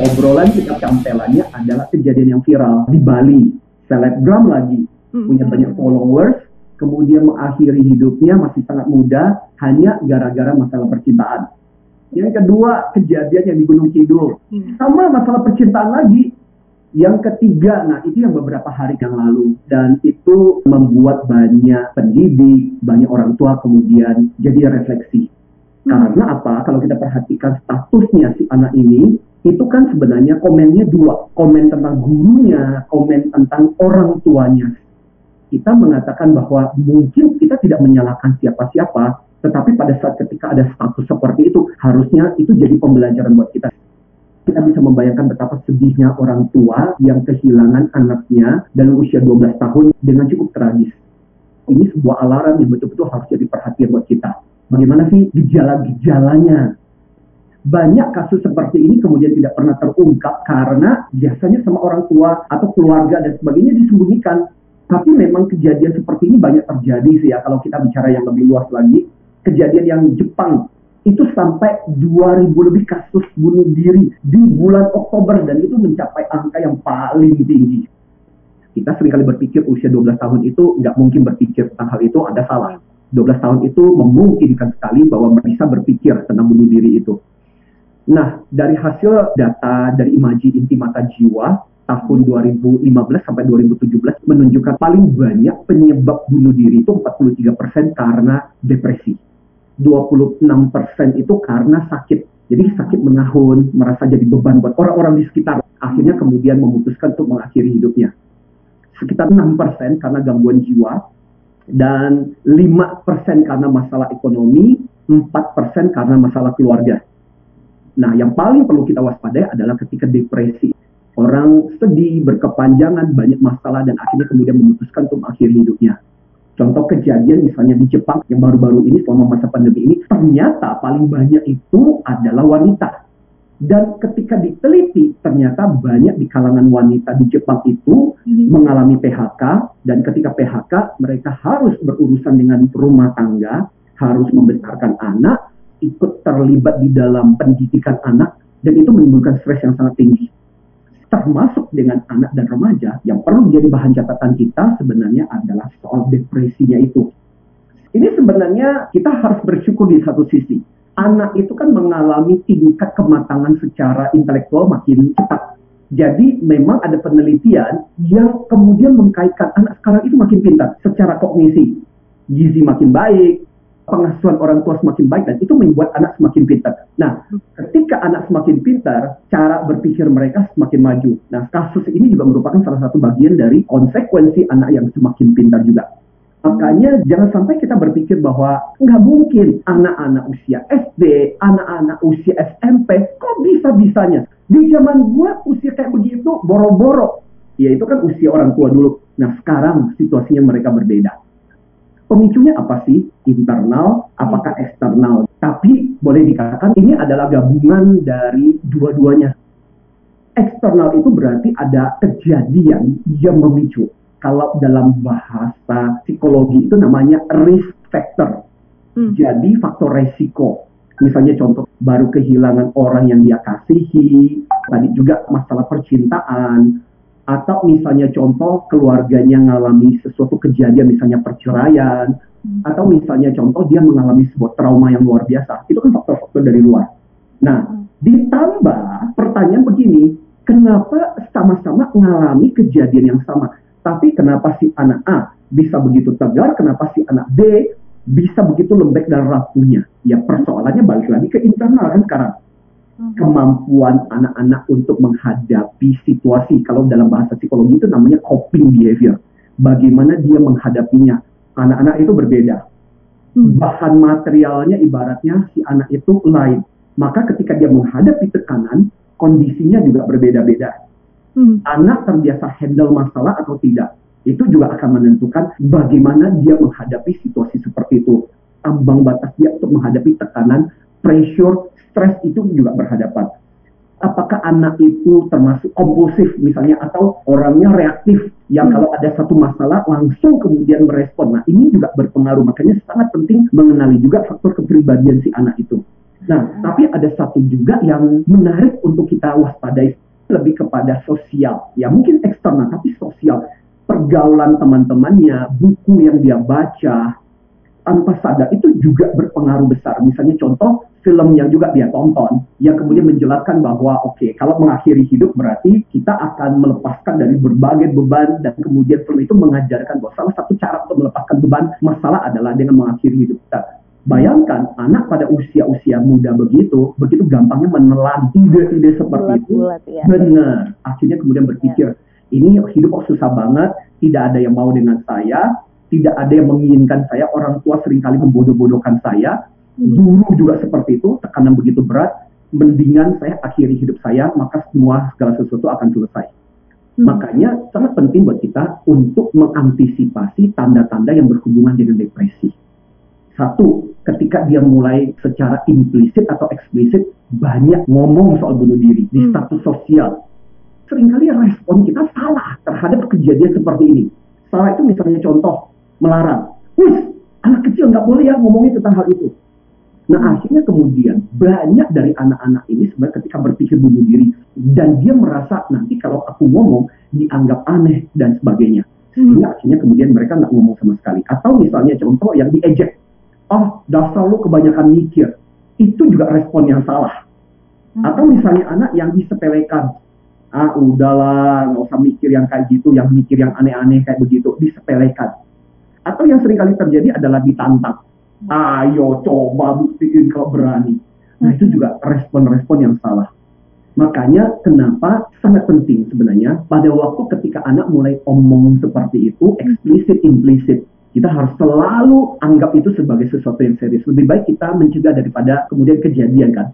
obrolan kita campelannya adalah kejadian yang viral di Bali. Selebgram lagi, Hmm. punya banyak followers, kemudian mengakhiri hidupnya masih sangat muda hanya gara-gara masalah percintaan. Yang kedua, kejadian yang di Gunung Kidul. Hmm. Sama masalah percintaan lagi. Yang ketiga, nah itu yang beberapa hari yang lalu. Dan itu membuat banyak pendidik, banyak orang tua kemudian jadi refleksi. Karena apa? Kalau kita perhatikan statusnya si anak ini, itu kan sebenarnya komennya dua. Komen tentang gurunya, komen tentang orang tuanya. Kita mengatakan bahwa mungkin kita tidak menyalahkan siapa-siapa, tetapi pada saat ketika ada status seperti itu, harusnya itu jadi pembelajaran buat kita. Kita bisa membayangkan betapa sedihnya orang tua yang kehilangan anaknya dalam usia 12 tahun dengan cukup tragis. Ini sebuah alarm yang betul-betul harus jadi perhatian buat kita. Bagaimana sih gejala-gejalanya? Banyak kasus seperti ini kemudian tidak pernah terungkap karena biasanya sama orang tua atau keluarga dan sebagainya disembunyikan. Tapi memang kejadian seperti ini banyak terjadi sih ya kalau kita bicara yang lebih luas lagi. Kejadian yang Jepang itu sampai 2000 lebih kasus bunuh diri di bulan Oktober dan itu mencapai angka yang paling tinggi. Kita sering kali berpikir usia 12 tahun itu nggak mungkin berpikir tentang hal itu ada salah. 12 tahun itu memungkinkan sekali bahwa bisa berpikir tentang bunuh diri itu. Nah, dari hasil data dari Imaji Inti Mata Jiwa tahun 2015 sampai 2017 menunjukkan paling banyak penyebab bunuh diri itu 43% karena depresi. 26% itu karena sakit. Jadi sakit menahun, merasa jadi beban buat orang-orang di sekitar. Akhirnya kemudian memutuskan untuk mengakhiri hidupnya. Sekitar 6% karena gangguan jiwa, dan 5% karena masalah ekonomi, 4% karena masalah keluarga. Nah, yang paling perlu kita waspadai adalah ketika depresi. Orang sedih, berkepanjangan, banyak masalah, dan akhirnya kemudian memutuskan untuk mengakhiri hidupnya. Contoh kejadian misalnya di Jepang yang baru-baru ini selama masa pandemi ini, ternyata paling banyak itu adalah wanita. Dan ketika diteliti, ternyata banyak di kalangan wanita di Jepang itu mengalami PHK, dan ketika PHK mereka harus berurusan dengan rumah tangga, harus membesarkan anak, ikut terlibat di dalam pendidikan anak, dan itu menimbulkan stres yang sangat tinggi. Termasuk dengan anak dan remaja, yang perlu menjadi bahan catatan kita sebenarnya adalah soal depresinya itu. Ini sebenarnya kita harus bersyukur di satu sisi. Anak itu kan mengalami tingkat kematangan secara intelektual makin cepat. Jadi memang ada penelitian yang kemudian mengkaitkan anak sekarang itu makin pintar secara kognisi. Gizi makin baik, pengasuhan orang tua semakin baik dan itu membuat anak semakin pintar. Nah, ketika anak semakin pintar, cara berpikir mereka semakin maju. Nah, kasus ini juga merupakan salah satu bagian dari konsekuensi anak yang semakin pintar juga. Makanya jangan sampai kita berpikir bahwa nggak mungkin anak-anak usia SD, anak-anak usia SMP, kok bisa-bisanya? Di zaman gua usia kayak begitu, boro-boro. Ya itu kan usia orang tua dulu. Nah sekarang situasinya mereka berbeda. Pemicunya apa sih? Internal, apakah eksternal? Tapi boleh dikatakan ini adalah gabungan dari dua-duanya. Eksternal itu berarti ada kejadian yang memicu kalau dalam bahasa psikologi itu namanya risk factor. Hmm. Jadi faktor resiko. Misalnya contoh baru kehilangan orang yang dia kasihi, tadi juga masalah percintaan, atau misalnya contoh keluarganya mengalami sesuatu kejadian misalnya perceraian, atau misalnya contoh dia mengalami sebuah trauma yang luar biasa. Itu kan faktor-faktor dari luar. Nah, ditambah pertanyaan begini, kenapa sama-sama mengalami kejadian yang sama? Tapi kenapa si anak A bisa begitu tegar, kenapa si anak B bisa begitu lembek dan rapuhnya? Ya persoalannya balik lagi ke internal kan sekarang. Kemampuan anak-anak untuk menghadapi situasi, kalau dalam bahasa psikologi itu namanya coping behavior. Bagaimana dia menghadapinya. Anak-anak itu berbeda. Bahan materialnya ibaratnya si anak itu lain. Maka ketika dia menghadapi tekanan, kondisinya juga berbeda-beda Hmm. anak terbiasa handle masalah atau tidak. Itu juga akan menentukan bagaimana dia menghadapi situasi seperti itu. Ambang batas dia untuk menghadapi tekanan, pressure, stres itu juga berhadapan. Apakah anak itu termasuk kompulsif misalnya atau orangnya reaktif yang Hmm. kalau ada satu masalah langsung kemudian merespon. Nah ini juga berpengaruh makanya sangat penting mengenali juga faktor kepribadian si anak itu. Nah, tapi ada satu juga yang menarik untuk kita waspadai lebih kepada sosial. Ya mungkin eksternal tapi sosial. Pergaulan teman-temannya, buku yang dia baca, tanpa sadar itu juga berpengaruh besar. Misalnya contoh film yang juga dia tonton yang kemudian menjelaskan bahwa oke okay, kalau mengakhiri hidup berarti kita akan melepaskan dari berbagai beban dan kemudian film itu mengajarkan bahwa salah satu cara untuk melepaskan beban masalah adalah dengan mengakhiri hidup kita. Bayangkan anak pada usia-usia muda begitu, begitu gampangnya menelan ide-ide seperti bulat, itu. Bulat, ya. Benar. Akhirnya kemudian berpikir, ya. ini hidup kok susah banget, tidak ada yang mau dengan saya, tidak ada yang menginginkan saya, orang tua sering kali membodoh-bodohkan saya. Guru juga seperti itu, tekanan begitu berat, mendingan saya akhiri hidup saya, maka semua segala sesuatu akan selesai. Hmm. Makanya sangat penting buat kita untuk mengantisipasi tanda-tanda yang berhubungan dengan depresi satu, ketika dia mulai secara implisit atau eksplisit banyak ngomong soal bunuh diri di hmm. status sosial. Seringkali respon kita salah terhadap kejadian seperti ini. Salah itu misalnya contoh, melarang. Wih, anak kecil nggak boleh ya ngomongin tentang hal itu. Nah akhirnya kemudian banyak dari anak-anak ini sebenarnya ketika berpikir bunuh diri dan dia merasa nanti kalau aku ngomong dianggap aneh dan sebagainya. Sehingga hmm. akhirnya kemudian mereka nggak ngomong sama sekali. Atau misalnya contoh yang diejek oh dasar lu kebanyakan mikir. Itu juga respon yang salah. Hmm. Atau misalnya anak yang disepelekan. Ah udahlah, nggak usah mikir yang kayak gitu, yang mikir yang aneh-aneh kayak begitu, disepelekan. Atau yang sering kali terjadi adalah ditantang. Ayo coba buktiin kalau berani. Nah itu juga respon-respon yang salah. Makanya kenapa sangat penting sebenarnya pada waktu ketika anak mulai omong seperti itu, eksplisit, implisit, kita harus selalu anggap itu sebagai sesuatu yang serius. Lebih baik kita mencegah daripada kemudian kejadian kan.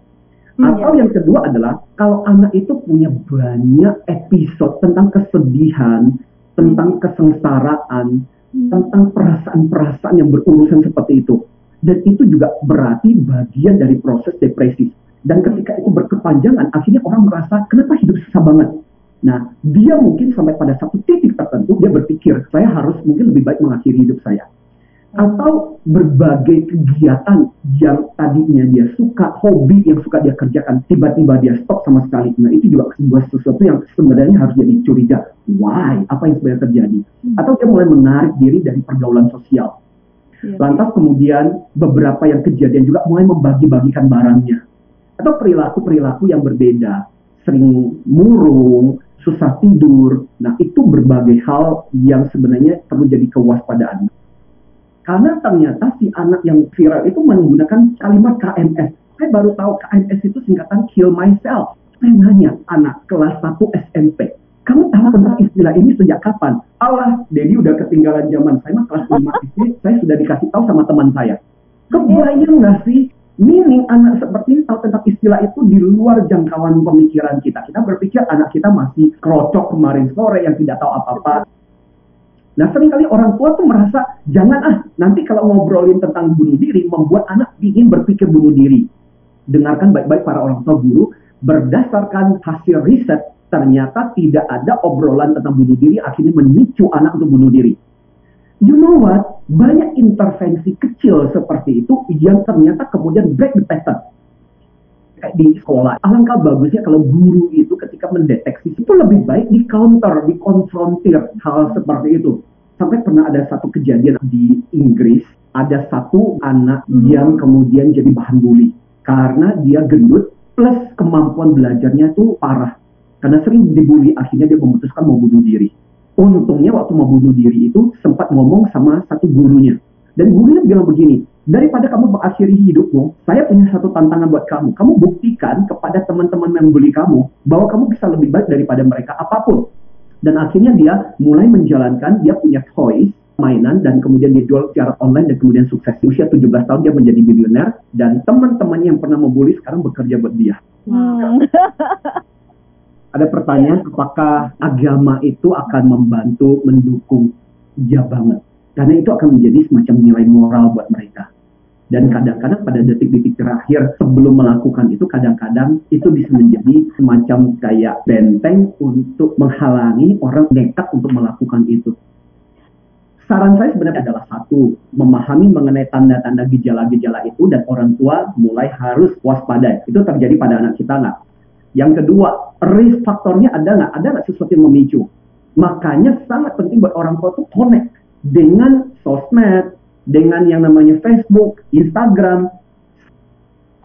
Hmm, Atau ya. yang kedua adalah kalau anak itu punya banyak episode tentang kesedihan, tentang hmm. kesengsaraan, hmm. tentang perasaan-perasaan yang berurusan seperti itu. Dan itu juga berarti bagian dari proses depresi. Dan ketika itu berkepanjangan, akhirnya orang merasa kenapa hidup susah banget Nah, dia mungkin sampai pada satu titik tertentu, dia berpikir, saya harus mungkin lebih baik mengakhiri hidup saya. Atau berbagai kegiatan yang tadinya dia suka, hobi yang suka dia kerjakan, tiba-tiba dia stop sama sekali. Nah, itu juga sebuah sesuatu yang sebenarnya harus jadi curiga. Why? Apa yang sebenarnya terjadi? Atau dia mulai menarik diri dari pergaulan sosial. Iya. Lantas kemudian beberapa yang kejadian juga mulai membagi-bagikan barangnya. Atau perilaku-perilaku yang berbeda. Sering murung, susah tidur. Nah, itu berbagai hal yang sebenarnya perlu jadi kewaspadaan. Karena ternyata si anak yang viral itu menggunakan kalimat KMS. Saya baru tahu KMS itu singkatan Kill Myself. Saya nanya, anak kelas 1 SMP. Kamu tahu tentang istilah ini sejak kapan? Allah, Dedi udah ketinggalan zaman. Saya mah kelas 5 SD, saya sudah dikasih tahu sama teman saya. Kebayang nggak sih Meaning anak seperti ini tahu tentang istilah itu di luar jangkauan pemikiran kita. Kita berpikir anak kita masih krocok kemarin sore yang tidak tahu apa-apa. Nah sering kali orang tua tuh merasa jangan ah nanti kalau ngobrolin tentang bunuh diri membuat anak ingin berpikir bunuh diri. Dengarkan baik-baik para orang tua guru berdasarkan hasil riset ternyata tidak ada obrolan tentang bunuh diri akhirnya memicu anak untuk bunuh diri you know what? Banyak intervensi kecil seperti itu yang ternyata kemudian break the pattern. Kayak di sekolah, alangkah bagusnya kalau guru itu ketika mendeteksi itu lebih baik di counter, dikonfrontir hal seperti itu. Sampai pernah ada satu kejadian di Inggris, ada satu anak yang kemudian jadi bahan bully karena dia gendut plus kemampuan belajarnya tuh parah. Karena sering dibully, akhirnya dia memutuskan mau bunuh diri untungnya waktu mau bunuh diri itu sempat ngomong sama satu gurunya. Dan gurunya bilang begini, daripada kamu mengakhiri hidupmu, saya punya satu tantangan buat kamu. Kamu buktikan kepada teman-teman yang bully kamu bahwa kamu bisa lebih baik daripada mereka apa pun. Dan akhirnya dia mulai menjalankan, dia punya toys, mainan, dan kemudian dia jual secara online dan kemudian sukses. Di usia 17 tahun dia menjadi miliuner, dan teman-teman yang pernah membuli sekarang bekerja buat dia. Hmm. ada pertanyaan yeah. apakah agama itu akan membantu mendukung ya banget karena itu akan menjadi semacam nilai moral buat mereka dan kadang-kadang pada detik-detik terakhir sebelum melakukan itu kadang-kadang itu bisa menjadi semacam kayak benteng untuk menghalangi orang nekat untuk melakukan itu Saran saya sebenarnya adalah satu, memahami mengenai tanda-tanda gejala-gejala itu dan orang tua mulai harus waspada. Itu terjadi pada anak kita nggak? Yang kedua, risk faktornya ada nggak? Ada nggak sesuatu yang memicu? Makanya sangat penting buat orang tua tuh connect dengan sosmed, dengan yang namanya Facebook, Instagram.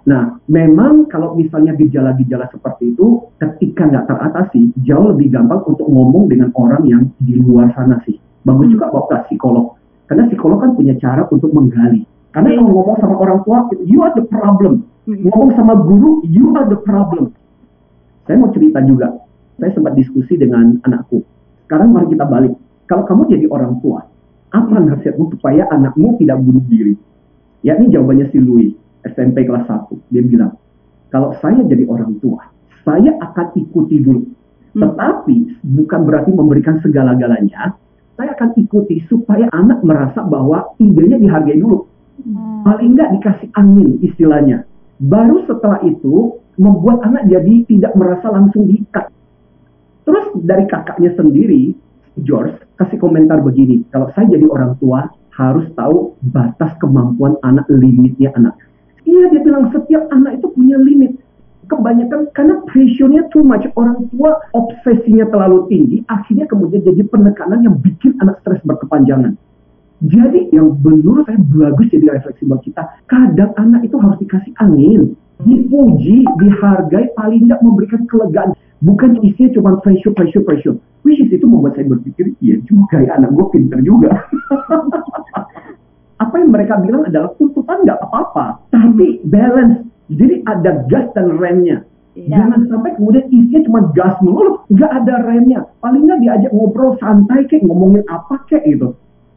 Nah, memang kalau misalnya gejala-gejala seperti itu, ketika nggak teratasi, jauh lebih gampang untuk ngomong dengan orang yang di luar sana sih bagus juga bawa ke psikolog karena psikolog kan punya cara untuk menggali karena iya. kalau ngomong sama orang tua you are the problem hmm. ngomong sama guru you are the problem saya mau cerita juga saya sempat diskusi dengan anakku sekarang mari kita balik kalau kamu jadi orang tua apa nasihatmu supaya anakmu tidak bunuh diri ya ini jawabannya si Louis SMP kelas 1 dia bilang kalau saya jadi orang tua saya akan ikuti dulu hmm. tetapi bukan berarti memberikan segala-galanya saya akan ikuti supaya anak merasa bahwa idenya dihargai dulu. Hmm. Paling nggak dikasih angin istilahnya. Baru setelah itu membuat anak jadi tidak merasa langsung diikat. Terus dari kakaknya sendiri, George kasih komentar begini, kalau saya jadi orang tua harus tahu batas kemampuan anak, limitnya anak. Iya dia bilang setiap anak itu punya limit kebanyakan karena pressure-nya too much orang tua obsesinya terlalu tinggi akhirnya kemudian jadi penekanan yang bikin anak stres berkepanjangan jadi yang menurut saya bagus jadi refleksi buat kita kadang anak itu harus dikasih angin dipuji dihargai paling tidak memberikan kelegaan bukan isinya cuma pressure pressure pressure which is itu membuat saya berpikir iya juga ya anak gue pinter juga apa yang mereka bilang adalah tuntutan nggak apa-apa tapi balance jadi ada gas dan remnya. Ya. Jangan sampai kemudian isinya cuma gas mulu, nggak ada remnya. Paling nggak diajak ngobrol santai kayak ngomongin apa kayak gitu.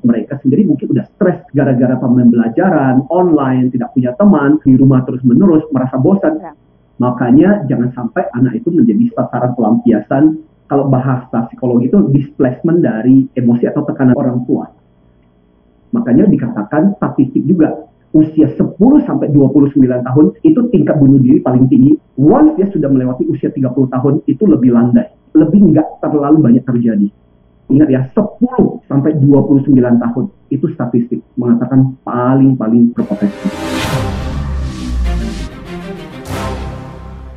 Mereka sendiri mungkin udah stres gara-gara pembelajaran online, tidak punya teman, di rumah terus-menerus, merasa bosan. Ya. Makanya jangan sampai anak itu menjadi sasaran pelampiasan kalau bahasa psikologi itu displacement dari emosi atau tekanan orang tua. Makanya dikatakan statistik juga usia 10 sampai 29 tahun itu tingkat bunuh diri paling tinggi. Once dia sudah melewati usia 30 tahun itu lebih landai, lebih nggak terlalu banyak terjadi. Ingat ya, 10 sampai 29 tahun itu statistik mengatakan paling-paling berpotensi.